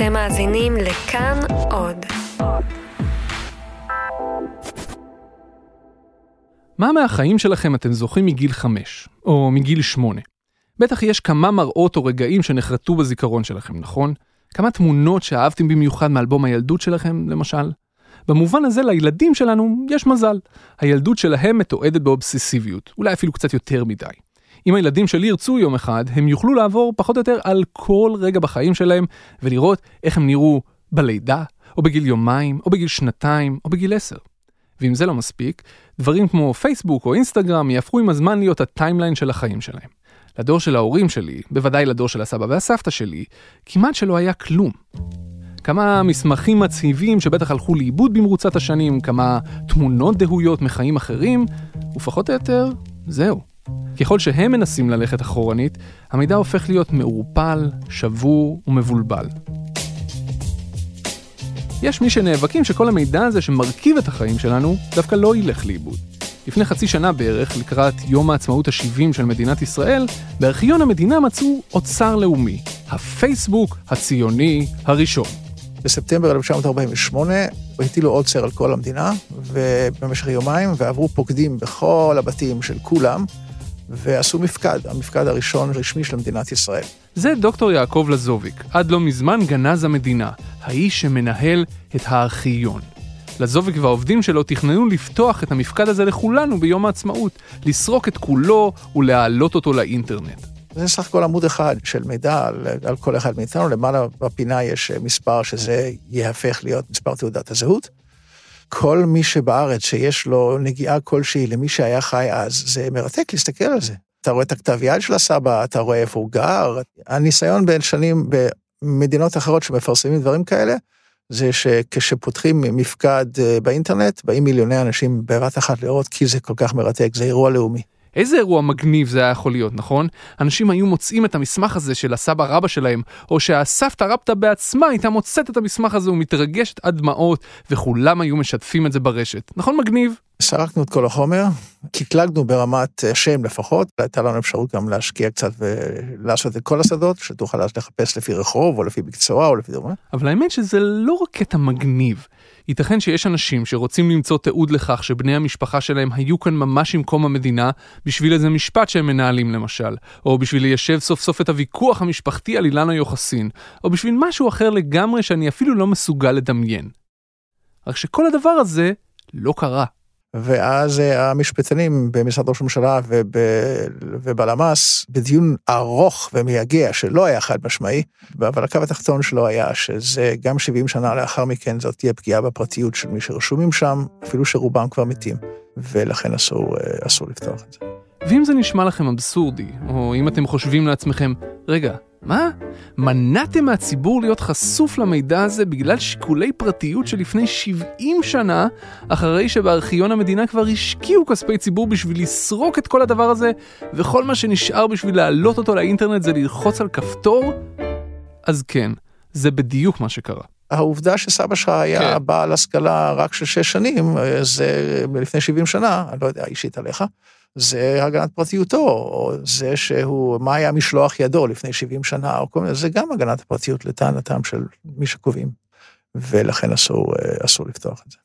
אתם מאזינים לכאן עוד. מה מהחיים שלכם אתם זוכרים מגיל 5, או מגיל 8? בטח יש כמה מראות או רגעים שנחרטו בזיכרון שלכם, נכון? כמה תמונות שאהבתם במיוחד מאלבום הילדות שלכם, למשל? במובן הזה לילדים שלנו יש מזל. הילדות שלהם מתועדת באובססיביות, אולי אפילו קצת יותר מדי. אם הילדים שלי ירצו יום אחד, הם יוכלו לעבור פחות או יותר על כל רגע בחיים שלהם ולראות איך הם נראו בלידה, או בגיל יומיים, או בגיל שנתיים, או בגיל עשר. ואם זה לא מספיק, דברים כמו פייסבוק או אינסטגרם יהפכו עם הזמן להיות הטיימליין של החיים שלהם. לדור של ההורים שלי, בוודאי לדור של הסבא והסבתא שלי, כמעט שלא היה כלום. כמה מסמכים מצהיבים שבטח הלכו לאיבוד במרוצת השנים, כמה תמונות דהויות מחיים אחרים, ופחות או יותר, זהו. ככל שהם מנסים ללכת אחורנית, המידע הופך להיות מעורפל, שבור ומבולבל. יש מי שנאבקים שכל המידע הזה שמרכיב את החיים שלנו, דווקא לא ילך לאיבוד. לפני חצי שנה בערך, לקראת יום העצמאות ה-70 של מדינת ישראל, בארכיון המדינה מצאו אוצר לאומי, הפייסבוק הציוני הראשון. בספטמבר 1948 הטילו עוצר על כל המדינה, ובמשך יומיים, ועברו פוקדים בכל הבתים של כולם, ועשו מפקד, המפקד הראשון רשמי של מדינת ישראל. זה דוקטור יעקב לזוביק, עד לא מזמן גנז המדינה, האיש שמנהל את הארכיון. לזוביק והעובדים שלו תכננו לפתוח את המפקד הזה לכולנו ביום העצמאות, לסרוק את כולו ולהעלות אותו לאינטרנט. זה סך הכל עמוד אחד של מידע על, על כל אחד מאיתנו, למעלה בפינה יש מספר שזה יהפך להיות מספר תעודת הזהות. כל מי שבארץ שיש לו נגיעה כלשהי למי שהיה חי אז, זה מרתק להסתכל על זה. אתה רואה את הכתב יד של הסבא, אתה רואה איפה הוא גר. הניסיון בין שנים במדינות אחרות שמפרסמים דברים כאלה, זה שכשפותחים מפקד אה, באינטרנט, באים מיליוני אנשים בבת אחת לראות, כי זה כל כך מרתק, זה אירוע לאומי. איזה אירוע מגניב זה היה יכול להיות, נכון? אנשים היו מוצאים את המסמך הזה של הסבא רבא שלהם, או שהסבתא רבתא בעצמה הייתה מוצאת את המסמך הזה ומתרגשת עד דמעות, וכולם היו משתפים את זה ברשת. נכון מגניב? סרקנו את כל החומר, קטלגנו ברמת שם לפחות, הייתה לנו אפשרות גם להשקיע קצת ולעשות את כל השדות, שתוכל אז לחפש לפי רחוב, או לפי מקצוע, או לפי דומה. אבל האמת שזה לא רק קטע מגניב. ייתכן שיש אנשים שרוצים למצוא תיעוד לכך שבני המשפחה שלהם היו כאן ממש עם קום המדינה, בשביל איזה משפט שהם מנהלים למשל, או בשביל ליישב סוף סוף את הוויכוח המשפחתי על אילנה יוחסין, או בשביל משהו אחר לגמרי שאני אפילו לא מסוגל לדמיין. רק שכל הדבר הזה לא קרה. ואז אה, המשפטנים במשרד ראש הממשלה וב, ובלמ"ס, בדיון ארוך ומייגע, שלא היה חד משמעי, אבל הקו התחתון שלו היה שזה גם 70 שנה לאחר מכן זאת תהיה פגיעה בפרטיות של מי שרשומים שם, אפילו שרובם כבר מתים, ולכן אסור, אה, אסור לפתוח את זה. ואם זה נשמע לכם אבסורדי, או אם אתם חושבים לעצמכם, רגע, מה? מנעתם מהציבור להיות חשוף למידע הזה בגלל שיקולי פרטיות שלפני 70 שנה, אחרי שבארכיון המדינה כבר השקיעו כספי ציבור בשביל לסרוק את כל הדבר הזה, וכל מה שנשאר בשביל להעלות אותו לאינטרנט זה ללחוץ על כפתור? אז כן, זה בדיוק מה שקרה. העובדה שסבא שלך היה כן. בעל השכלה רק של שש שנים, זה לפני 70 שנה, אני לא יודע אישית עליך, זה הגנת פרטיותו, או זה שהוא, מה היה משלוח ידו לפני 70 שנה, או כל מיני, זה גם הגנת הפרטיות לטענתם של מי שקובעים, ולכן אסור, אסור לפתוח את זה.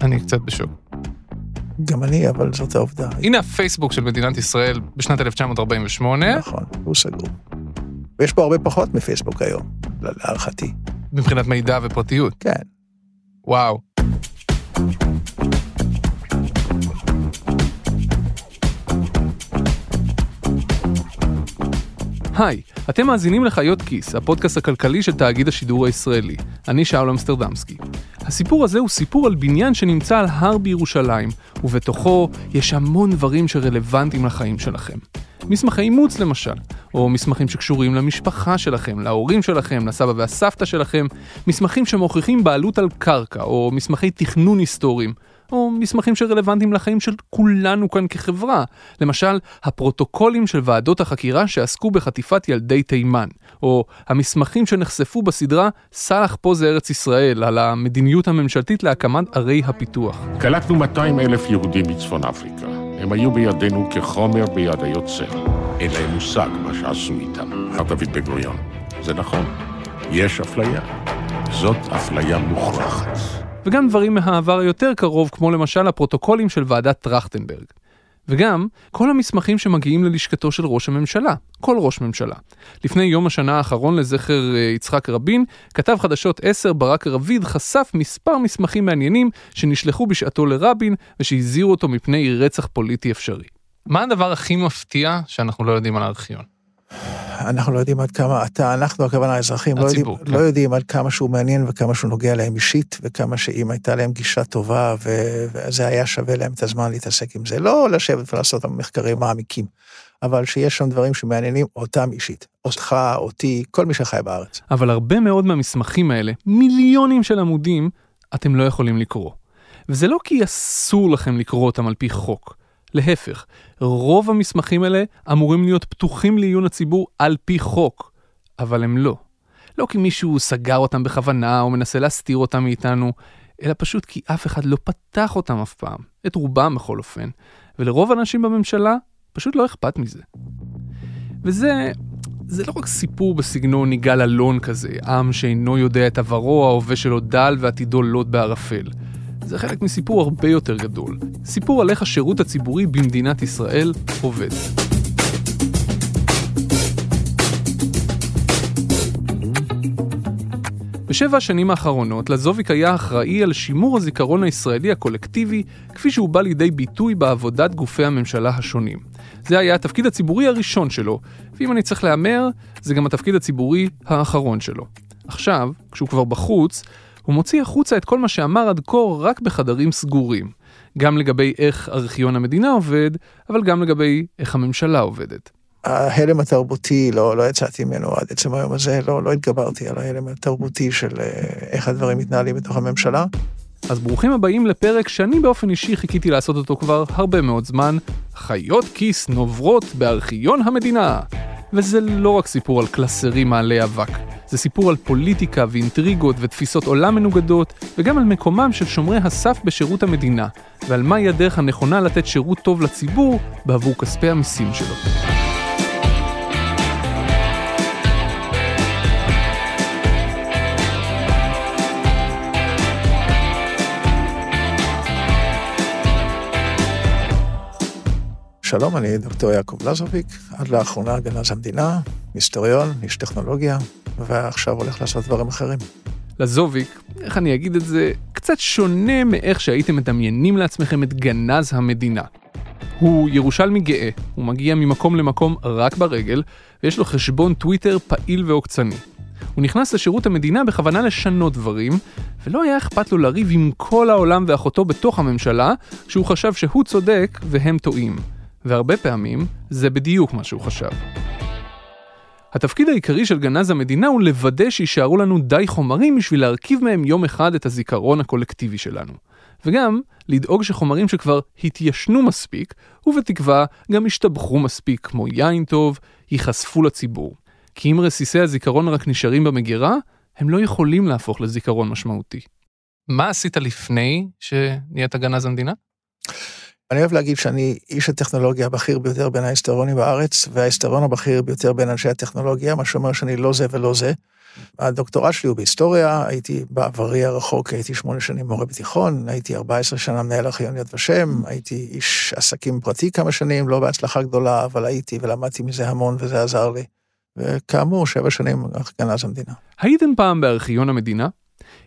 אני קצת בשוק. גם אני, אבל זאת העובדה. הנה הפייסבוק של מדינת ישראל בשנת 1948. נכון, הוא סגור. ויש פה הרבה פחות מפייסבוק היום, להערכתי. מבחינת מידע ופרטיות? כן. וואו. היי, אתם מאזינים לחיות כיס, הפודקאסט הכלכלי של תאגיד השידור הישראלי. אני שאול אמסטרדמסקי. הסיפור הזה הוא סיפור על בניין שנמצא על הר בירושלים, ובתוכו יש המון דברים שרלוונטיים לחיים שלכם. מסמכי אימוץ למשל, או מסמכים שקשורים למשפחה שלכם, להורים שלכם, לסבא והסבתא שלכם, מסמכים שמוכיחים בעלות על קרקע, או מסמכי תכנון היסטוריים, או מסמכים שרלוונטיים לחיים של כולנו כאן כחברה. למשל, הפרוטוקולים של ועדות החקירה שעסקו בחטיפת ילדי תימן, או המסמכים שנחשפו בסדרה "סאלח פה זה ארץ ישראל", על המדיניות הממשלתית להקמת ערי הפיתוח. קלטנו 200 אלף יהודים מצפון אפריקה. הם היו בידינו כחומר ביד היוצר. אין להם מושג מה שעשו איתם, אמר דוד בן גוריון. זה נכון, יש אפליה. זאת אפליה מוכרחת. וגם דברים מהעבר היותר קרוב, כמו למשל הפרוטוקולים של ועדת טרכטנברג. וגם כל המסמכים שמגיעים ללשכתו של ראש הממשלה, כל ראש ממשלה. לפני יום השנה האחרון לזכר אה, יצחק רבין, כתב חדשות 10 ברק רביד חשף מספר מסמכים מעניינים שנשלחו בשעתו לרבין ושהזהירו אותו מפני רצח פוליטי אפשרי. מה הדבר הכי מפתיע שאנחנו לא יודעים על הארכיון? אנחנו לא יודעים עד כמה, אתה, אנחנו, הכוונה האזרחים, לא יודעים, כן. לא יודעים עד כמה שהוא מעניין וכמה שהוא נוגע להם אישית, וכמה שאם הייתה להם גישה טובה, ו- וזה היה שווה להם את הזמן להתעסק עם זה. לא לשבת ולעשות מחקרים מעמיקים, אבל שיש שם דברים שמעניינים אותם אישית. אותך, אותי, כל מי שחי בארץ. אבל הרבה מאוד מהמסמכים האלה, מיליונים של עמודים, אתם לא יכולים לקרוא. וזה לא כי אסור לכם לקרוא אותם על פי חוק. להפך, רוב המסמכים האלה אמורים להיות פתוחים לעיון הציבור על פי חוק, אבל הם לא. לא כי מישהו סגר אותם בכוונה או מנסה להסתיר אותם מאיתנו, אלא פשוט כי אף אחד לא פתח אותם אף פעם, את רובם בכל אופן, ולרוב האנשים בממשלה פשוט לא אכפת מזה. וזה, זה לא רק סיפור בסגנון יגאל אלון כזה, עם שאינו יודע את עברו, ההווה שלו דל ועתידו לוט בערפל. זה חלק מסיפור הרבה יותר גדול. סיפור על איך השירות הציבורי במדינת ישראל עובד. בשבע השנים האחרונות, לזוביק היה אחראי על שימור הזיכרון הישראלי הקולקטיבי, כפי שהוא בא לידי ביטוי בעבודת גופי הממשלה השונים. זה היה התפקיד הציבורי הראשון שלו, ואם אני צריך להמר, זה גם התפקיד הציבורי האחרון שלו. עכשיו, כשהוא כבר בחוץ, הוא מוציא החוצה את כל מה שאמר עד כה רק בחדרים סגורים. גם לגבי איך ארכיון המדינה עובד, אבל גם לגבי איך הממשלה עובדת. ההלם התרבותי, לא, לא יצאתי ממנו עד עצם היום הזה, לא, לא התגברתי על ההלם התרבותי של אה, איך הדברים מתנהלים בתוך הממשלה. אז ברוכים הבאים לפרק שאני באופן אישי חיכיתי לעשות אותו כבר הרבה מאוד זמן, חיות כיס נוברות בארכיון המדינה. וזה לא רק סיפור על קלסרים מעלי אבק, זה סיפור על פוליטיקה ואינטריגות ותפיסות עולם מנוגדות, וגם על מקומם של שומרי הסף בשירות המדינה, ועל מהי הדרך הנכונה לתת שירות טוב לציבור בעבור כספי המיסים שלו. שלום, אני דוקטור יעקב לזוביק, עד לאחרונה גנז המדינה, היסטוריון, איש טכנולוגיה, ועכשיו הולך לעשות דברים אחרים. לזוביק, איך אני אגיד את זה, קצת שונה מאיך שהייתם מדמיינים לעצמכם את גנז המדינה. הוא ירושלמי גאה, הוא מגיע ממקום למקום רק ברגל, ויש לו חשבון טוויטר פעיל ועוקצני. הוא נכנס לשירות המדינה בכוונה לשנות דברים, ולא היה אכפת לו לריב עם כל העולם ואחותו בתוך הממשלה, שהוא חשב שהוא צודק והם טועים. והרבה פעמים זה בדיוק מה שהוא חשב. התפקיד העיקרי של גנז המדינה הוא לוודא שיישארו לנו די חומרים בשביל להרכיב מהם יום אחד את הזיכרון הקולקטיבי שלנו. וגם לדאוג שחומרים שכבר התיישנו מספיק, ובתקווה גם השתבחו מספיק כמו יין טוב, ייחשפו לציבור. כי אם רסיסי הזיכרון רק נשארים במגירה, הם לא יכולים להפוך לזיכרון משמעותי. מה עשית לפני שנהיית גנז המדינה? אני אוהב להגיד שאני איש הטכנולוגיה הבכיר ביותר בין ההיסטוריונים בארץ, וההיסטוריון הבכיר ביותר בין אנשי הטכנולוגיה, מה שאומר שאני לא זה ולא זה. הדוקטורט שלי הוא בהיסטוריה, הייתי בעברי הרחוק, הייתי שמונה שנים מורה בתיכון, הייתי 14 שנה מנהל ארכיון יד ושם, הייתי איש עסקים פרטי כמה שנים, לא בהצלחה גדולה, אבל הייתי ולמדתי מזה המון וזה עזר לי. וכאמור, שבע שנים גנז המדינה. הייתם פעם בארכיון המדינה?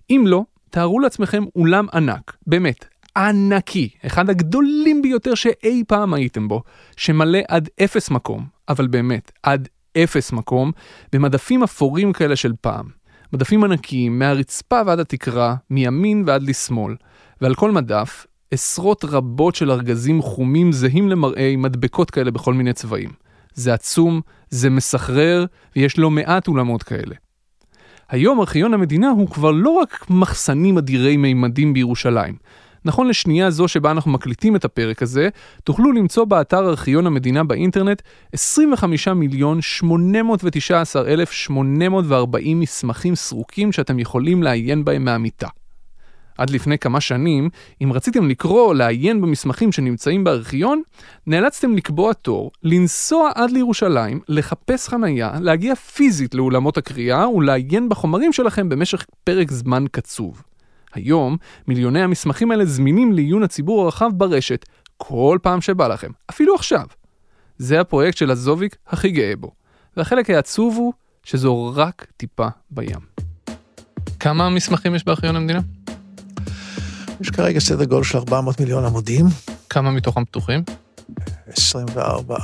אם לא, תארו לעצמכם אולם ענק, באמת, ענקי, אחד הגדולים ביותר שאי פעם הייתם בו, שמלא עד אפס מקום, אבל באמת, עד אפס מקום, במדפים אפורים כאלה של פעם. מדפים ענקיים, מהרצפה ועד התקרה, מימין ועד לשמאל, ועל כל מדף, עשרות רבות של ארגזים חומים זהים למראה עם מדבקות כאלה בכל מיני צבעים. זה עצום, זה מסחרר, ויש לא מעט אולמות כאלה. היום ארכיון המדינה הוא כבר לא רק מחסנים אדירי מימדים בירושלים. נכון לשנייה זו שבה אנחנו מקליטים את הפרק הזה, תוכלו למצוא באתר ארכיון המדינה באינטרנט 25 מיליון 819,840 מסמכים סרוקים שאתם יכולים לעיין בהם מהמיטה. עד לפני כמה שנים, אם רציתם לקרוא או לעיין במסמכים שנמצאים בארכיון, נאלצתם לקבוע תור, לנסוע עד לירושלים, לחפש חנייה, להגיע פיזית לאולמות הקריאה ולעיין בחומרים שלכם במשך פרק זמן קצוב. היום, מיליוני המסמכים האלה זמינים לעיון הציבור הרחב ברשת, כל פעם שבא לכם, אפילו עכשיו. זה הפרויקט של הזוביק הכי גאה בו. והחלק העצוב הוא שזו רק טיפה בים. כמה מסמכים יש בארכיון המדינה? יש כרגע סדר גודל של 400 מיליון עמודים, כמה מתוכם פתוחים? 24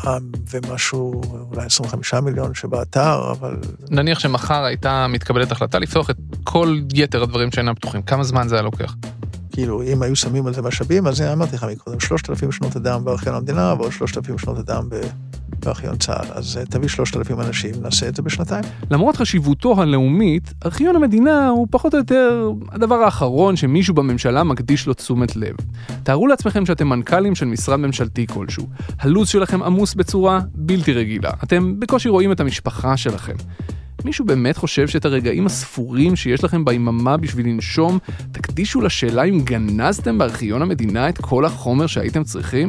ומשהו, אולי 25 מיליון שבאתר, אבל נניח שמחר הייתה מתקבלת החלטה לפתוח את כל יתר הדברים שאינם פתוחים, כמה זמן זה היה לוקח? כאילו, אם היו שמים על זה משאבים, אז הנה, אמרתי לך מקודם, 3,000 שנות אדם בארכיון המדינה, ועוד 3,000 שנות אדם בארכיון צה"ל. אז אה, תביא 3,000 אנשים, נעשה את זה בשנתיים. למרות חשיבותו הלאומית, ארכיון המדינה הוא פחות או יותר הדבר האחרון שמישהו בממשלה מקדיש לו תשומת לב. תארו לעצמכם שאתם מנכ"לים של משרד ממשלתי כלשהו. הלו"ז שלכם עמוס בצורה בלתי רגילה. אתם בקושי רואים את המשפחה שלכם. מישהו באמת חושב שאת הרגעים הספורים שיש לכם ביממה בשביל לנשום, תקדישו לשאלה אם גנזתם בארכיון המדינה את כל החומר שהייתם צריכים?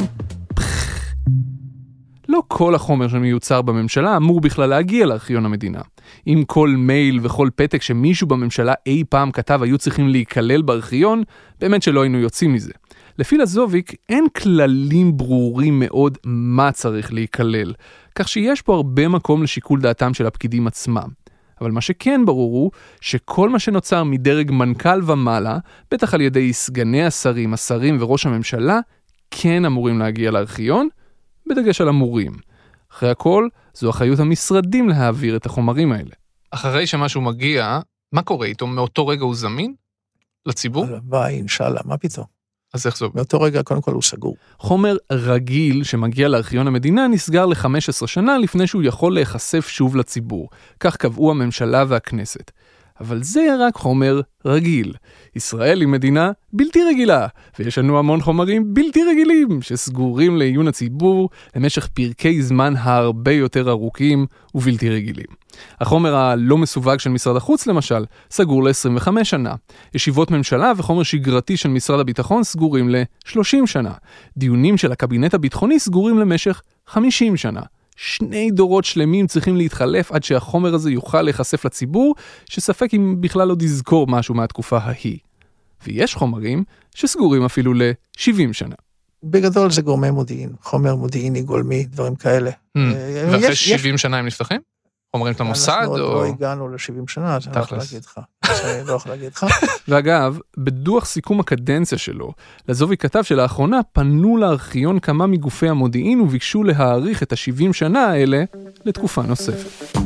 לא כל החומר שמיוצר בממשלה אמור בכלל להגיע לארכיון המדינה. אם כל מייל וכל פתק שמישהו בממשלה אי פעם כתב היו צריכים להיכלל בארכיון, באמת שלא היינו יוצאים מזה. לפי לזוביק אין כללים ברורים מאוד מה צריך להיכלל, כך שיש פה הרבה מקום לשיקול דעתם של הפקידים עצמם. אבל מה שכן ברור הוא שכל מה שנוצר מדרג מנכ"ל ומעלה, בטח על ידי סגני השרים, השרים וראש הממשלה, כן אמורים להגיע לארכיון, בדגש על אמורים. אחרי הכל, זו אחריות המשרדים להעביר את החומרים האלה. אחרי שמשהו מגיע, מה קורה איתו? מאותו רגע הוא זמין? לציבור? הלוואי, אינשאללה, מה פתאום? אז איך זה עובד? מאותו רגע, קודם כל הוא סגור. חומר רגיל שמגיע לארכיון המדינה נסגר ל-15 שנה לפני שהוא יכול להיחשף שוב לציבור. כך קבעו הממשלה והכנסת. אבל זה רק חומר רגיל. ישראל היא מדינה בלתי רגילה, ויש לנו המון חומרים בלתי רגילים שסגורים לעיון הציבור למשך פרקי זמן הרבה יותר ארוכים ובלתי רגילים. החומר הלא מסווג של משרד החוץ למשל, סגור ל-25 שנה. ישיבות ממשלה וחומר שגרתי של משרד הביטחון סגורים ל-30 שנה. דיונים של הקבינט הביטחוני סגורים למשך 50 שנה. שני דורות שלמים צריכים להתחלף עד שהחומר הזה יוכל להיחשף לציבור, שספק אם בכלל עוד יזכור משהו מהתקופה ההיא. ויש חומרים שסגורים אפילו ל-70 שנה. בגדול זה גורמי מודיעין, חומר מודיעיני גולמי, דברים כאלה. אה, ואחרי יש- יש- 70 שנה הם נפתחים? חומרים של המוסד אנחנו עוד או... לא הגענו ל-70 שנה, אני לא יכול. להגיד לך. אני לא יכול להגיד לך. ואגב, בדוח סיכום הקדנציה שלו, לזובי כתב שלאחרונה פנו לארכיון כמה מגופי המודיעין וביקשו להאריך את ה-70 שנה האלה לתקופה נוספת.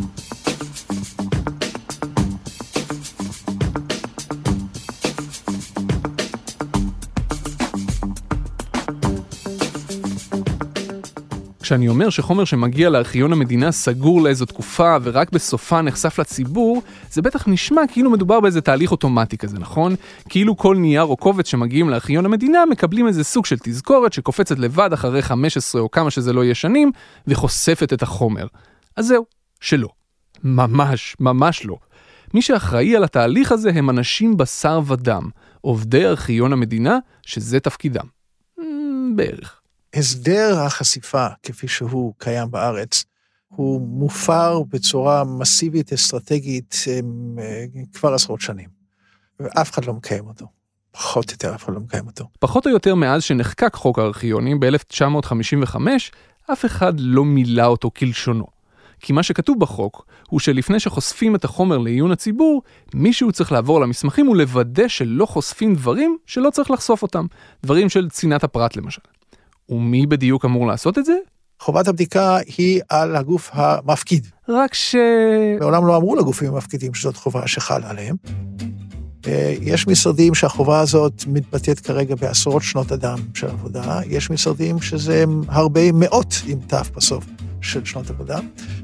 כשאני אומר שחומר שמגיע לארכיון המדינה סגור לאיזו תקופה ורק בסופה נחשף לציבור, זה בטח נשמע כאילו מדובר באיזה תהליך אוטומטי כזה, נכון? כאילו כל נייר או קובץ שמגיעים לארכיון המדינה מקבלים איזה סוג של תזכורת שקופצת לבד אחרי 15 או כמה שזה לא יהיה שנים, וחושפת את החומר. אז זהו, שלא. ממש, ממש לא. מי שאחראי על התהליך הזה הם אנשים בשר ודם, עובדי ארכיון המדינה, שזה תפקידם. Mm, בערך. הסדר החשיפה, כפי שהוא קיים בארץ, הוא מופר בצורה מסיבית, אסטרטגית, אה, כבר עשרות שנים. ואף אחד לא מקיים אותו. פחות או יותר אף אחד לא מקיים אותו. פחות או יותר מאז שנחקק חוק הארכיונים ב-1955, אף אחד לא מילא אותו כלשונו. כי מה שכתוב בחוק הוא שלפני שחושפים את החומר לעיון הציבור, מישהו צריך לעבור למסמכים ולוודא שלא חושפים דברים שלא צריך לחשוף אותם. דברים של צנעת הפרט למשל. ומי בדיוק אמור לעשות את זה? חובת הבדיקה היא על הגוף המפקיד. רק ש... מעולם לא אמרו לגופים המפקידים שזאת חובה שחלה עליהם. אה, יש משרדים שהחובה הזאת מתבטאת כרגע בעשרות שנות אדם של עבודה, יש משרדים שזה הרבה מאות עם ת' בסוף של שנות עבודה,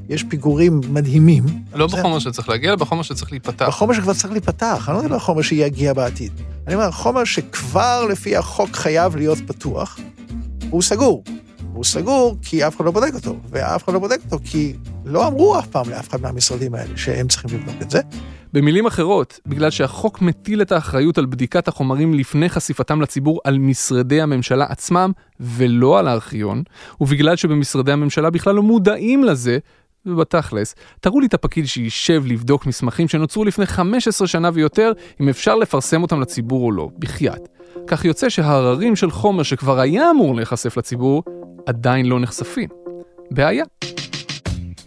יש פיגורים מדהימים. לא זה- בחומר שצריך להגיע, אלא בחומר שצריך להיפתח. בחומר שכבר צריך להיפתח, אני לא מדבר על חומר שיגיע בעתיד. אני אומר, חומר שכבר לפי החוק חייב להיות פתוח, הוא סגור. הוא והוא סגור כי אף אחד לא בודק אותו, ואף אחד לא בודק אותו כי לא אמרו אף פעם לאף אחד מהמשרדים האלה שהם צריכים לבדוק את זה. במילים אחרות, בגלל שהחוק מטיל את האחריות על בדיקת החומרים לפני חשיפתם לציבור על משרדי הממשלה עצמם ולא על הארכיון, ובגלל שבמשרדי הממשלה בכלל לא מודעים לזה, ובתכלס, תראו לי את הפקיד שישב לבדוק מסמכים שנוצרו לפני 15 שנה ויותר, אם אפשר לפרסם אותם לציבור או לא, בחייאת. כך יוצא שהררים של חומר שכבר היה אמור להיחשף לציבור, עדיין לא נחשפים. בעיה.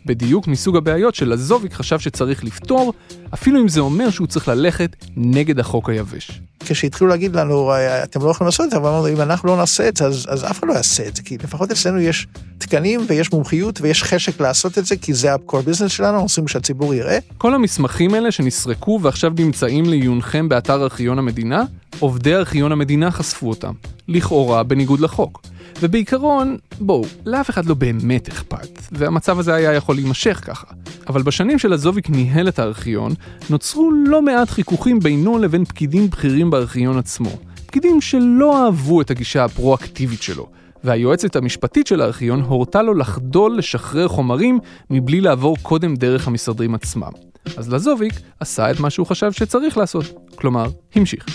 בדיוק מסוג הבעיות שלזוביק חשב שצריך לפתור, אפילו אם זה אומר שהוא צריך ללכת נגד החוק היבש. כשהתחילו להגיד לנו, אתם לא יכולים לעשות את זה, אבל אמרנו, אם אנחנו לא נעשה את זה, אז, אז אף אחד לא יעשה את זה, כי לפחות אצלנו יש תקנים ויש מומחיות ויש חשק לעשות את זה, כי זה ה-core business שלנו, רוצים שהציבור יראה. כל המסמכים האלה שנסרקו ועכשיו נמצאים לעיונכם באתר ארכיון המדינה, עובדי ארכיון המדינה חשפו אותם, לכאורה בניגוד לחוק. ובעיקרון, בואו, לאף אחד לא באמת אכפת, והמצב הזה היה יכול להימשך ככה. אבל בשנים של הזוביק ניהל את הארכיון, נוצרו לא מעט חיכוכים בינו לבין פקידים בכירים בארכיון עצמו. פקידים שלא אהבו את הגישה הפרואקטיבית שלו, והיועצת המשפטית של הארכיון הורתה לו לחדול לשחרר חומרים מבלי לעבור קודם דרך המשרדים עצמם. אז לזוביק עשה את מה שהוא חשב שצריך לעשות, כלומר, המשיך.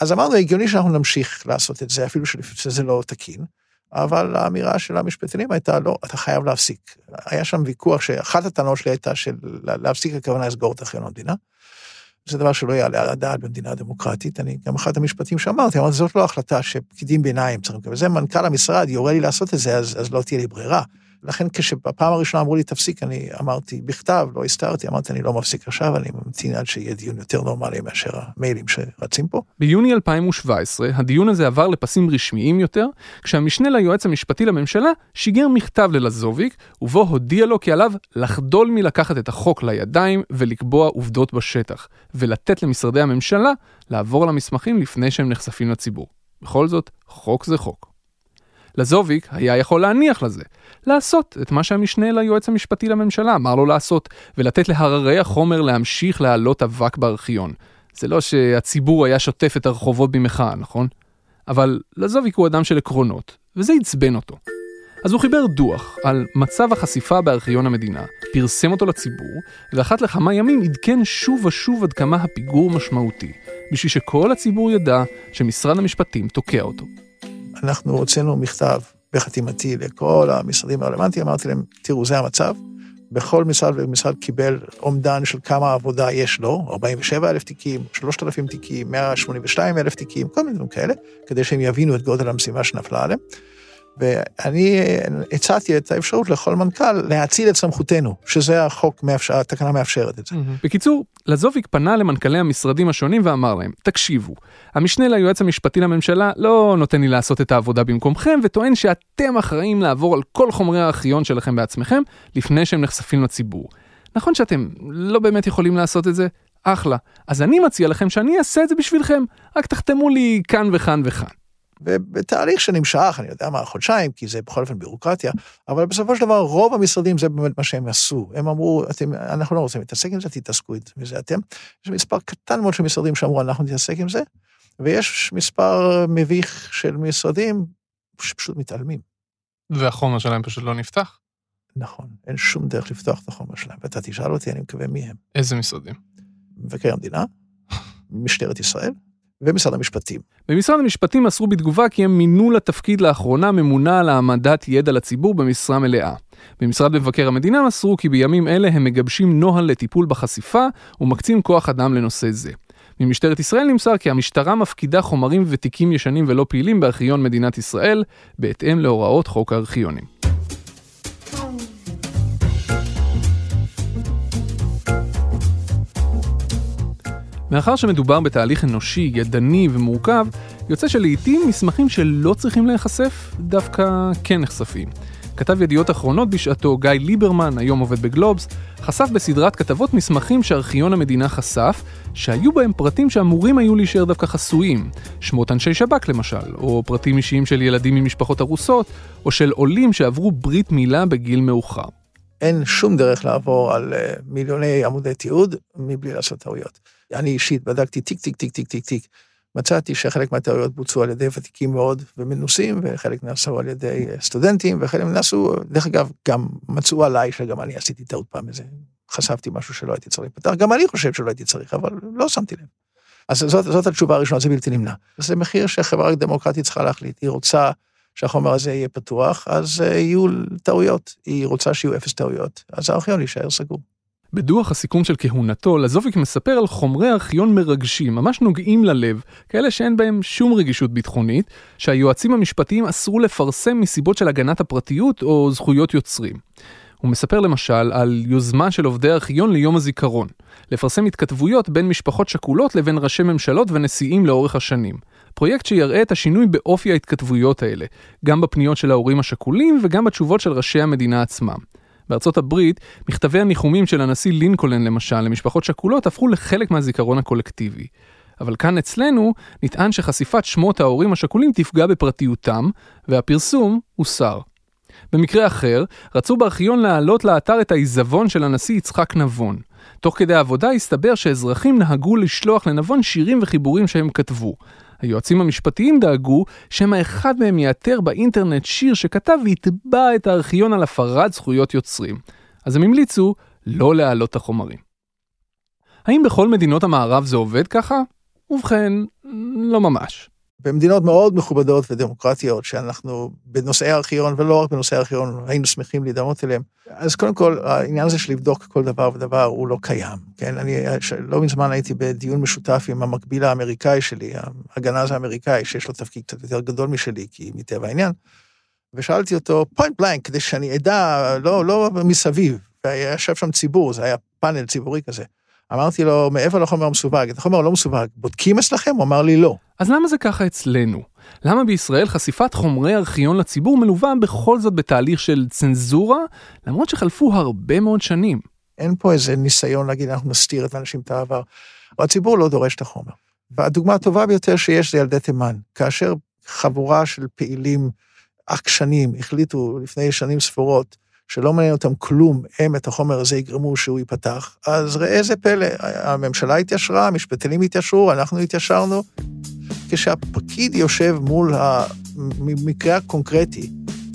אז אמרנו, הגיוני שאנחנו נמשיך לעשות את זה, אפילו שזה לא תקין, אבל האמירה של המשפטנים הייתה, לא, אתה חייב להפסיק. היה שם ויכוח שאחת הטענות שלי הייתה של להפסיק הכוונה לסגור את ארכיון המדינה. זה דבר שלא יעלה על הדעת במדינה דמוקרטית. אני, גם אחד המשפטים שאמרתי, אמרתי, זאת לא החלטה שפקידים ביניים צריכים לקבל. זה מנכ"ל המשרד יורה לי לעשות את זה, אז, אז לא תהיה לי ברירה. לכן כשבפעם הראשונה אמרו לי תפסיק, אני אמרתי בכתב, לא הסתרתי, אמרתי אני לא מפסיק עכשיו, אני ממתין עד שיהיה דיון יותר נורמלי מאשר המיילים שרצים פה. ביוני 2017 הדיון הזה עבר לפסים רשמיים יותר, כשהמשנה ליועץ המשפטי לממשלה שיגר מכתב ללזוביק, ובו הודיע לו כי עליו לחדול מלקחת את החוק לידיים ולקבוע עובדות בשטח, ולתת למשרדי הממשלה לעבור על המסמכים לפני שהם נחשפים לציבור. בכל זאת, חוק זה חוק. לזוביק היה יכול להניח לזה, לעשות את מה שהמשנה ליועץ המשפטי לממשלה אמר לו לעשות, ולתת להררי החומר להמשיך להעלות אבק בארכיון. זה לא שהציבור היה שוטף את הרחובות במחאה, נכון? אבל לזוביק הוא אדם של עקרונות, וזה עצבן אותו. אז הוא חיבר דוח על מצב החשיפה בארכיון המדינה, פרסם אותו לציבור, ואחת לכמה ימים עדכן שוב ושוב עד כמה הפיגור משמעותי, בשביל שכל הציבור ידע שמשרד המשפטים תוקע אותו. אנחנו הוצאנו מכתב בחתימתי לכל המשרדים הרלוונטיים, אמרתי להם, תראו, זה המצב. בכל משרד ומשרד קיבל אומדן של כמה עבודה יש לו, 47 אלף תיקים, 3,000 תיקים, 182 אלף תיקים, כל מיני דברים כאלה, כדי שהם יבינו את גודל המשימה שנפלה עליהם. ואני הצעתי את האפשרות לכל מנכ"ל להאציל את סמכותנו, שזה החוק, מאפשר, התקנה מאפשרת את זה. בקיצור, לזוביק פנה למנכ"לי המשרדים השונים ואמר להם, תקשיבו, המשנה ליועץ המשפטי לממשלה לא נותן לי לעשות את העבודה במקומכם, וטוען שאתם אחראים לעבור על כל חומרי הארכיון שלכם בעצמכם, לפני שהם נחשפים לציבור. נכון שאתם לא באמת יכולים לעשות את זה? אחלה. אז אני מציע לכם שאני אעשה את זה בשבילכם, רק תחתמו לי כאן וכאן וכאן. ובתהליך שנמשך, אני יודע מה, חודשיים, כי זה בכל אופן בירוקרטיה, אבל בסופו של דבר רוב המשרדים זה באמת מה שהם עשו. הם אמרו, אתם, אנחנו לא רוצים להתעסק עם זה, תתעסקו עם זה אתם. יש מספר קטן מאוד של משרדים שאמרו, אנחנו נתעסק עם זה, ויש מספר מביך של משרדים שפשוט מתעלמים. והחומר שלהם פשוט לא נפתח? נכון, אין שום דרך לפתוח את החומר שלהם, ואתה תשאל אותי, אני מקווה מי הם. איזה משרדים? מבקר המדינה, משטרת ישראל, ומשרד המשפטים. במשרד המשפטים מסרו בתגובה כי הם מינו לתפקיד לאחרונה ממונה על העמדת ידע לציבור במשרה מלאה. במשרד מבקר המדינה מסרו כי בימים אלה הם מגבשים נוהל לטיפול בחשיפה ומקצים כוח אדם לנושא זה. ממשטרת ישראל נמסר כי המשטרה מפקידה חומרים ותיקים ישנים ולא פעילים בארכיון מדינת ישראל, בהתאם להוראות חוק הארכיונים. מאחר שמדובר בתהליך אנושי, ידני ומורכב, יוצא שלעיתים מסמכים שלא צריכים להיחשף, דווקא כן נחשפים. כתב ידיעות אחרונות בשעתו, גיא ליברמן, היום עובד בגלובס, חשף בסדרת כתבות מסמכים שארכיון המדינה חשף, שהיו בהם פרטים שאמורים היו להישאר דווקא חסויים. שמות אנשי שב"כ למשל, או פרטים אישיים של ילדים ממשפחות ארוסות, או של עולים שעברו ברית מילה בגיל מאוחר. אין שום דרך לעבור על אה, מיליוני עמודי תיעוד מבלי לעשות טעויות. אני אישית בדקתי תיק, תיק, תיק, תיק, תיק, תיק, מצאתי שחלק מהטעויות בוצעו על ידי ותיקים מאוד ומנוסים, וחלק נעשו על ידי סטודנטים, וחלק נעשו, דרך אגב, גם מצאו עליי שגם אני עשיתי טעות פעם איזה, חשפתי משהו שלא הייתי צריך לפתח, גם אני חושב שלא הייתי צריך, אבל לא שמתי לב. אז זאת, זאת התשובה הראשונה, זה בלתי נמנע. זה מחיר שחברה דמוקרטית צריכה להחליט, היא רוצה שהחומר הזה יהיה פתוח, אז יהיו טעויות, היא רוצה שיהיו אפס טעויות, אז הארכיון יישאר סגור. בדוח הסיכום של כהונתו, לזוביק מספר על חומרי ארכיון מרגשים, ממש נוגעים ללב, כאלה שאין בהם שום רגישות ביטחונית, שהיועצים המשפטיים אסרו לפרסם מסיבות של הגנת הפרטיות או זכויות יוצרים. הוא מספר למשל על יוזמה של עובדי ארכיון ליום הזיכרון, לפרסם התכתבויות בין משפחות שכולות לבין ראשי ממשלות ונשיאים לאורך השנים. פרויקט שיראה את השינוי באופי ההתכתבויות האלה, גם בפניות של ההורים השכולים וגם בתשובות של ראשי המדינה עצמם. בארצות הברית, מכתבי הניחומים של הנשיא לינקולן למשל למשפחות שכולות הפכו לחלק מהזיכרון הקולקטיבי. אבל כאן אצלנו נטען שחשיפת שמות ההורים השכולים תפגע בפרטיותם, והפרסום הוסר. במקרה אחר, רצו בארכיון להעלות לאתר את העיזבון של הנשיא יצחק נבון. תוך כדי העבודה הסתבר שאזרחים נהגו לשלוח לנבון שירים וחיבורים שהם כתבו. היועצים המשפטיים דאגו שמא אחד מהם יאתר באינטרנט שיר שכתב ויתבע את הארכיון על הפרת זכויות יוצרים. אז הם המליצו לא להעלות את החומרים. האם בכל מדינות המערב זה עובד ככה? ובכן, לא ממש. במדינות מאוד מכובדות ודמוקרטיות, שאנחנו בנושאי ארכיון, ולא רק בנושאי ארכיון, היינו שמחים להידמות אליהם. אז קודם כל, העניין הזה של לבדוק כל דבר ודבר הוא לא קיים. כן, אני לא מזמן הייתי בדיון משותף עם המקביל האמריקאי שלי, הגנז האמריקאי, שיש לו תפקיד קצת יותר גדול משלי, כי מטבע העניין, ושאלתי אותו פוינט בלנק, כדי שאני אדע, לא, לא מסביב, וישב שם ציבור, זה היה פאנל ציבורי כזה. אמרתי לו, מעבר לחומר המסווג, את החומר הלא מסווג, בודקים אצלכם? הוא אמר לי, לא. אז למה זה ככה אצלנו? למה בישראל חשיפת חומרי ארכיון לציבור מלווה בכל זאת בתהליך של צנזורה, למרות שחלפו הרבה מאוד שנים? אין פה איזה ניסיון להגיד, אנחנו נסתיר את האנשים את העבר. הציבור לא דורש את החומר. והדוגמה הטובה ביותר שיש זה ילדי תימן. כאשר חבורה של פעילים עקשנים החליטו לפני שנים ספורות שלא מעניין אותם כלום, הם את החומר הזה יגרמו שהוא ייפתח, אז ראה זה פלא, הממשלה התיישרה, המשפטנים התיישרו, אנחנו התיישרנו. כשהפקיד יושב מול המקרה הקונקרטי,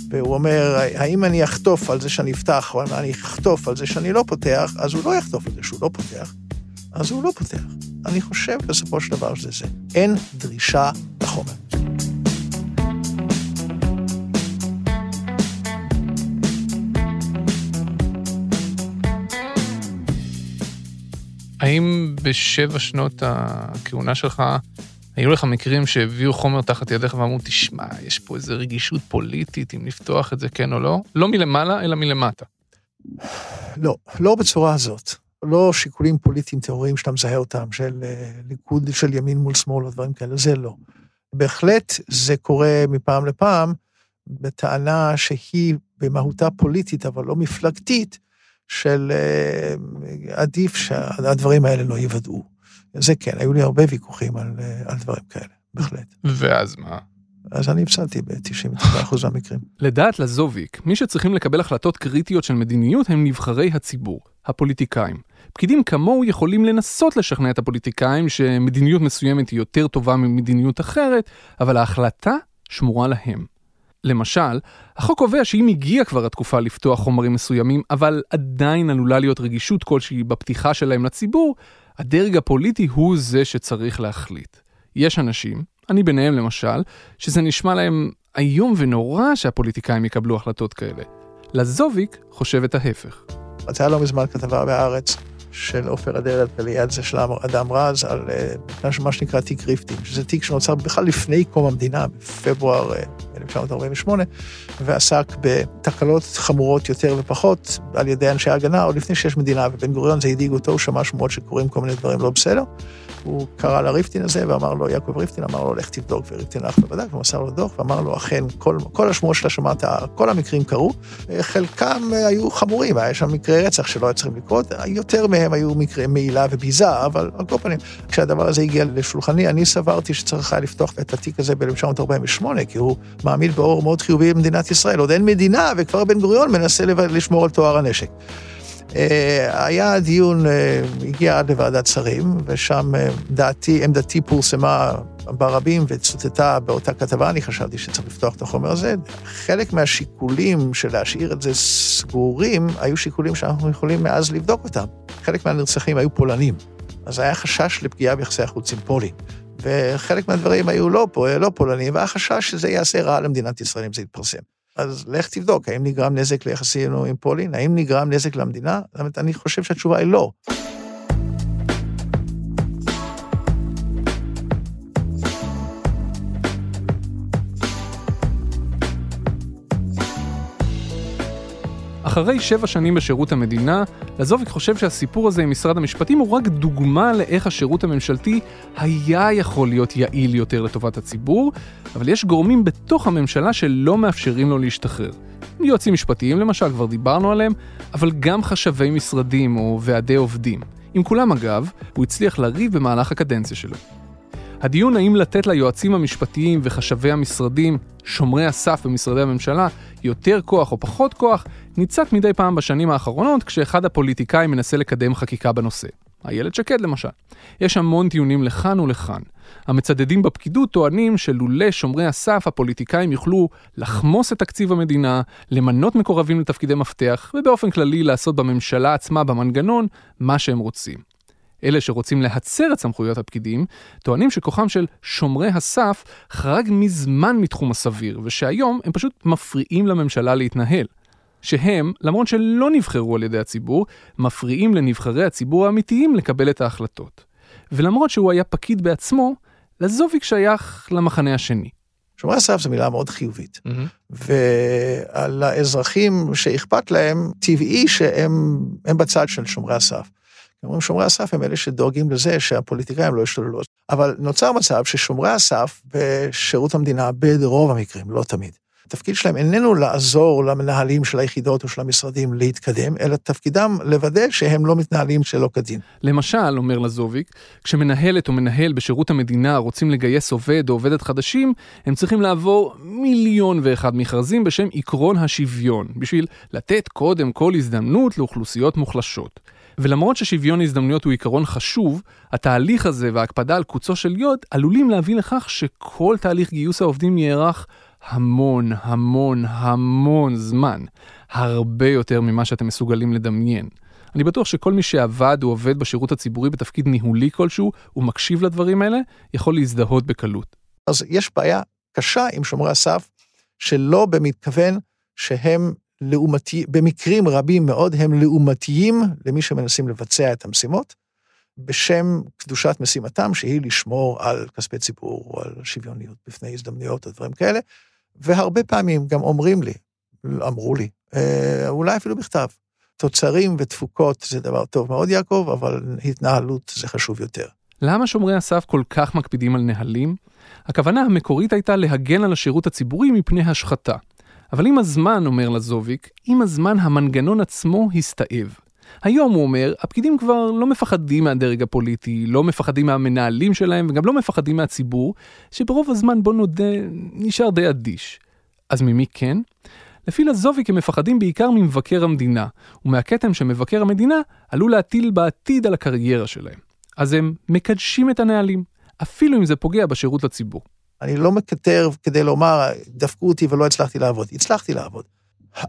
והוא אומר, האם אני אחטוף על זה שאני אפתח, או אני אחטוף על זה שאני לא פותח, אז הוא לא יחטוף על זה שהוא לא פותח, אז הוא לא פותח. אני חושב בסופו של דבר שזה זה. אין דרישה לחומר. האם בשבע שנות הכהונה שלך, היו לך מקרים שהביאו חומר תחת ידיך ואמרו, תשמע, יש פה איזו רגישות פוליטית, אם לפתוח את זה כן או לא? לא מלמעלה, אלא מלמטה. לא, לא בצורה הזאת. לא שיקולים פוליטיים טהוריים שאתה מזהה אותם, של אה, ליכוד של ימין מול שמאל או דברים כאלה, זה לא. בהחלט זה קורה מפעם לפעם, בטענה שהיא במהותה פוליטית, אבל לא מפלגתית, של אה, עדיף שהדברים האלה לא יוודאו. זה כן, היו לי הרבה ויכוחים על, אה, על דברים כאלה, בהחלט. ואז מה? אז אני הפסדתי ב-99% מהמקרים. לדעת לזוביק, מי שצריכים לקבל החלטות קריטיות של מדיניות הם נבחרי הציבור, הפוליטיקאים. פקידים כמוהו יכולים לנסות לשכנע את הפוליטיקאים שמדיניות מסוימת היא יותר טובה ממדיניות אחרת, אבל ההחלטה שמורה להם. למשל, החוק קובע שאם הגיעה כבר התקופה לפתוח חומרים מסוימים, אבל עדיין עלולה להיות רגישות כלשהי בפתיחה שלהם לציבור, הדרג הפוליטי הוא זה שצריך להחליט. יש אנשים, אני ביניהם למשל, שזה נשמע להם איום ונורא שהפוליטיקאים יקבלו החלטות כאלה. לזוביק חושב את ההפך. היה לא מזמן כתבה בהארץ של עופר אדרת וליד זה של אדם רז, על אה, מה שנקרא תיק ריפטים, שזה תיק שנוצר בכלל לפני קום המדינה, בפברואר 1948, אה, ועסק בתקלות חמורות יותר ופחות על ידי אנשי ההגנה, עוד לפני שיש מדינה, ובן גוריון זה הדאיג אותו, הוא שמע שמועות שקורים כל מיני דברים לא בסדר. הוא קרא לריפטין הזה ואמר לו, יעקב ריפטין אמר לו, לך תבדוק, וריפטין הלך ובדק ומסר לו דוח, ואמר לו, אכן, כל, כל השמועות שאתה שמעת, כל המקרים קרו, חלקם היו חמורים, היה שם מקרי רצח שלא היו צריכים לקרות, יותר מהם היו מקרי מעילה וביזה, אבל על כל פנים, כשהדבר הזה הגיע לשולחני, אני סברתי שצריך היה לפתוח את התיק הזה ב-1948, כי הוא מעמיד באור מאוד חיובי במדינת ישראל, עוד אין מדינה, וכבר בן גוריון מנסה לשמור על טוהר הנשק. אה, היה דיון, אה, הגיע עד לוועדת שרים, ושם אה, דעתי, עמדתי פורסמה ברבים וצוטטה באותה כתבה, אני חשבתי שצריך לפתוח את החומר הזה. חלק מהשיקולים של להשאיר את זה סגורים, היו שיקולים שאנחנו יכולים מאז לבדוק אותם. חלק מהנרצחים היו פולנים, אז היה חשש לפגיעה ביחסי החוץ עם פולין. וחלק מהדברים היו לא, לא פולנים, והיה חשש שזה יעשה רע למדינת ישראל אם זה יתפרסם. אז לך תבדוק, האם נגרם נזק ליחסינו עם פולין? האם נגרם נזק למדינה? זאת אומרת, אני חושב שהתשובה היא לא. אחרי שבע שנים בשירות המדינה, לזוביק חושב שהסיפור הזה עם משרד המשפטים הוא רק דוגמה לאיך השירות הממשלתי היה יכול להיות יעיל יותר לטובת הציבור, אבל יש גורמים בתוך הממשלה שלא מאפשרים לו להשתחרר. יועצים משפטיים למשל, כבר דיברנו עליהם, אבל גם חשבי משרדים או ועדי עובדים. עם כולם אגב, הוא הצליח לריב במהלך הקדנציה שלו. הדיון האם לתת ליועצים המשפטיים וחשבי המשרדים, שומרי הסף במשרדי הממשלה, יותר כוח או פחות כוח, ניצת מדי פעם בשנים האחרונות כשאחד הפוליטיקאים מנסה לקדם חקיקה בנושא. איילת שקד למשל. יש המון טיעונים לכאן ולכאן. המצדדים בפקידות טוענים שלולא שומרי הסף הפוליטיקאים יוכלו לחמוס את תקציב המדינה, למנות מקורבים לתפקידי מפתח, ובאופן כללי לעשות בממשלה עצמה, במנגנון, מה שהם רוצים. אלה שרוצים להצר את סמכויות הפקידים, טוענים שכוחם של שומרי הסף חרג מזמן מתחום הסביר, ושהיום הם פשוט מפריעים לממשלה להתנהל. שהם, למרות שלא נבחרו על ידי הציבור, מפריעים לנבחרי הציבור האמיתיים לקבל את ההחלטות. ולמרות שהוא היה פקיד בעצמו, לזוביק שייך למחנה השני. שומרי הסף זו מילה מאוד חיובית. Mm-hmm. ועל האזרחים שאכפת להם, טבעי שהם בצד של שומרי הסף. אומרים שומרי הסף הם אלה שדואגים לזה שהפוליטיקאים לא ישתוללו. אבל נוצר מצב ששומרי הסף בשירות המדינה, ברוב המקרים, לא תמיד, התפקיד שלהם איננו לעזור למנהלים של היחידות או של המשרדים להתקדם, אלא תפקידם לוודא שהם לא מתנהלים שלא כדין. למשל, אומר לזוביק, כשמנהלת או מנהל בשירות המדינה רוצים לגייס עובד או עובדת חדשים, הם צריכים לעבור מיליון ואחד מכרזים בשם עקרון השוויון, בשביל לתת קודם כל הזדמנות לאוכלוסיות מוחלשות. ולמרות ששוויון הזדמנויות הוא עיקרון חשוב, התהליך הזה וההקפדה על קוצו של יוד עלולים להביא לכך שכל תהליך גיוס העובדים יארך המון, המון, המון זמן. הרבה יותר ממה שאתם מסוגלים לדמיין. אני בטוח שכל מי שעבד או עובד בשירות הציבורי בתפקיד ניהולי כלשהו ומקשיב לדברים האלה, יכול להזדהות בקלות. אז יש בעיה קשה עם שומרי הסף, שלא במתכוון שהם לעומתי, במקרים רבים מאוד הם לעומתיים למי שמנסים לבצע את המשימות, בשם קדושת משימתם, שהיא לשמור על כספי ציבור על שוויוניות בפני הזדמנויות או דברים כאלה, והרבה פעמים גם אומרים לי, אמרו לי, אה, אולי אפילו בכתב, תוצרים ותפוקות זה דבר טוב מאוד, יעקב, אבל התנהלות זה חשוב יותר. למה שומרי הסף כל כך מקפידים על נהלים? הכוונה המקורית הייתה להגן על השירות הציבורי מפני השחתה. אבל עם הזמן, אומר לזוביק, עם הזמן המנגנון עצמו הסתאב. היום, הוא אומר, הפקידים כבר לא מפחדים מהדרג הפוליטי, לא מפחדים מהמנהלים שלהם וגם לא מפחדים מהציבור, שברוב הזמן, בוא נודה, נשאר די אדיש. אז ממי כן? לפי לזוביק הם מפחדים בעיקר ממבקר המדינה, ומהכתם שמבקר המדינה עלול להטיל בעתיד על הקריירה שלהם. אז הם מקדשים את הנהלים, אפילו אם זה פוגע בשירות לציבור. אני לא מקטר כדי לומר, דפקו אותי ולא הצלחתי לעבוד. הצלחתי לעבוד.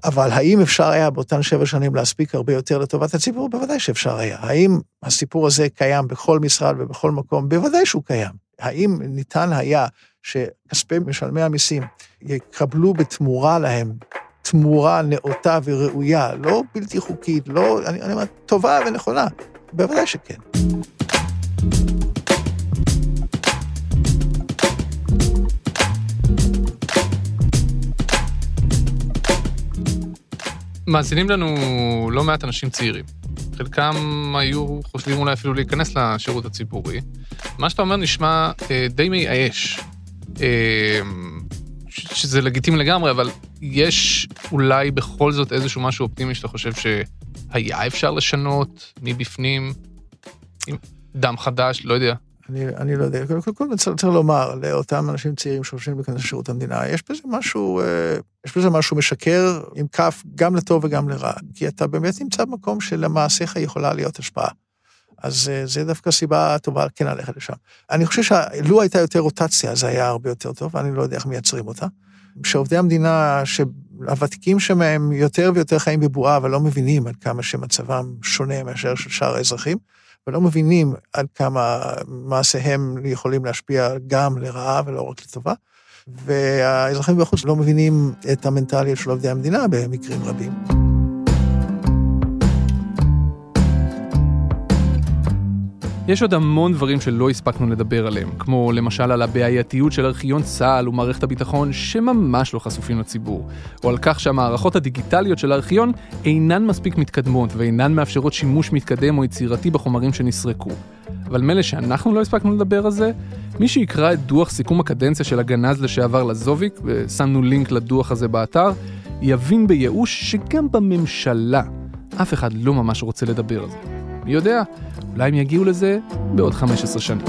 אבל האם אפשר היה באותן שבע שנים להספיק הרבה יותר לטובת הציבור? בוודאי שאפשר היה. האם הסיפור הזה קיים בכל משרד ובכל מקום? בוודאי שהוא קיים. האם ניתן היה שכספי משלמי המיסים יקבלו בתמורה להם תמורה נאותה וראויה, לא בלתי חוקית, לא, אני אומר, טובה ונכונה? בוודאי שכן. מאזינים לנו לא מעט אנשים צעירים. חלקם היו חושבים אולי אפילו להיכנס לשירות הציבורי. מה שאתה אומר נשמע אה, די מייאש, אה, שזה לגיטימי לגמרי, אבל יש אולי בכל זאת איזשהו משהו אופטימי שאתה חושב שהיה אפשר לשנות מבפנים, עם דם חדש, לא יודע. אני, אני לא יודע, קודם כל צריך, צריך לומר לאותם אנשים צעירים שחושבים להיכנס לשירות המדינה, יש בזה משהו, אה, יש בזה משהו משקר עם כף גם לטוב וגם לרע, כי אתה באמת נמצא במקום שלמעשיך יכולה להיות השפעה. אז אה, זה דווקא סיבה טובה כן ללכת לשם. אני חושב שלו הייתה יותר רוטציה, זה היה הרבה יותר טוב, ואני לא יודע איך מייצרים אותה. שעובדי המדינה, שהוותיקים שם הם יותר ויותר חיים בבועה, אבל לא מבינים עד כמה שמצבם שונה מאשר של שאר האזרחים. ולא מבינים עד כמה מעשיהם יכולים להשפיע גם לרעה ולא רק לטובה. והאזרחים בחוץ לא מבינים את המנטליות של עובדי המדינה במקרים רבים. יש עוד המון דברים שלא הספקנו לדבר עליהם, כמו למשל על הבעייתיות של ארכיון צה"ל ומערכת הביטחון שממש לא חשופים לציבור, או על כך שהמערכות הדיגיטליות של הארכיון אינן מספיק מתקדמות ואינן מאפשרות שימוש מתקדם או יצירתי בחומרים שנסרקו. אבל מילא שאנחנו לא הספקנו לדבר על זה, מי שיקרא את דוח סיכום הקדנציה של הגנז לשעבר לזוביק, ושמנו לינק לדוח הזה באתר, יבין בייאוש שגם בממשלה אף אחד לא ממש רוצה לדבר על זה. מי יודע, אולי הם יגיעו לזה בעוד 15 שנים.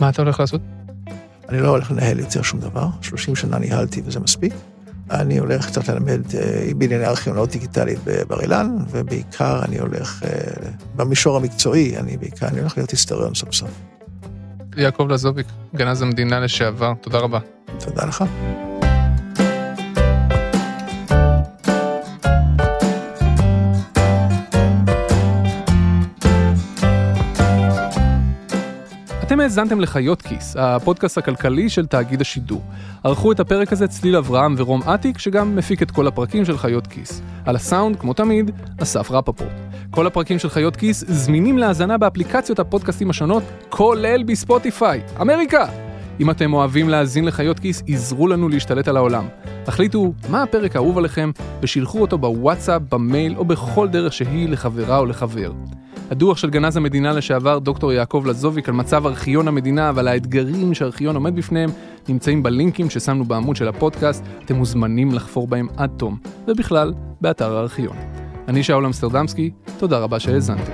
מה אתה הולך לעשות? אני לא הולך לנהל יותר שום דבר, 30 שנה ניהלתי וזה מספיק. אני הולך קצת ללמד אה, בענייני ארכיונאות דיגיטלית בבר אילן, ובעיקר אני הולך, אה, במישור המקצועי, אני בעיקר, אני הולך להיות היסטוריון סוף סוף. יעקב לזוביק, גנז המדינה לשעבר, תודה רבה. תודה לך. אתם האזנתם לחיות כיס, הפודקאסט הכלכלי של תאגיד השידור. ערכו את הפרק הזה צליל אברהם ורום אטיק, שגם מפיק את כל הפרקים של חיות כיס. על הסאונד, כמו תמיד, אסף רפפורט. כל הפרקים של חיות כיס זמינים להאזנה באפליקציות הפודקאסטים השונות, כולל בספוטיפיי. אמריקה! אם אתם אוהבים להאזין לחיות כיס, עזרו לנו להשתלט על העולם. תחליטו מה הפרק האהוב עליכם ושילחו אותו בוואטסאפ, במייל או בכל דרך שהיא לחברה או לחבר. הדוח של גנז המדינה לשעבר דוקטור יעקב לזוביק על מצב ארכיון המדינה ועל האתגרים שהארכיון עומד בפניהם נמצאים בלינקים ששמנו בעמוד של הפודקאסט, אתם מוזמנים לחפור בהם עד תום, ובכלל, באתר הארכיון. אני שאול אמסטרדמסקי, תודה רבה שהאזנתם.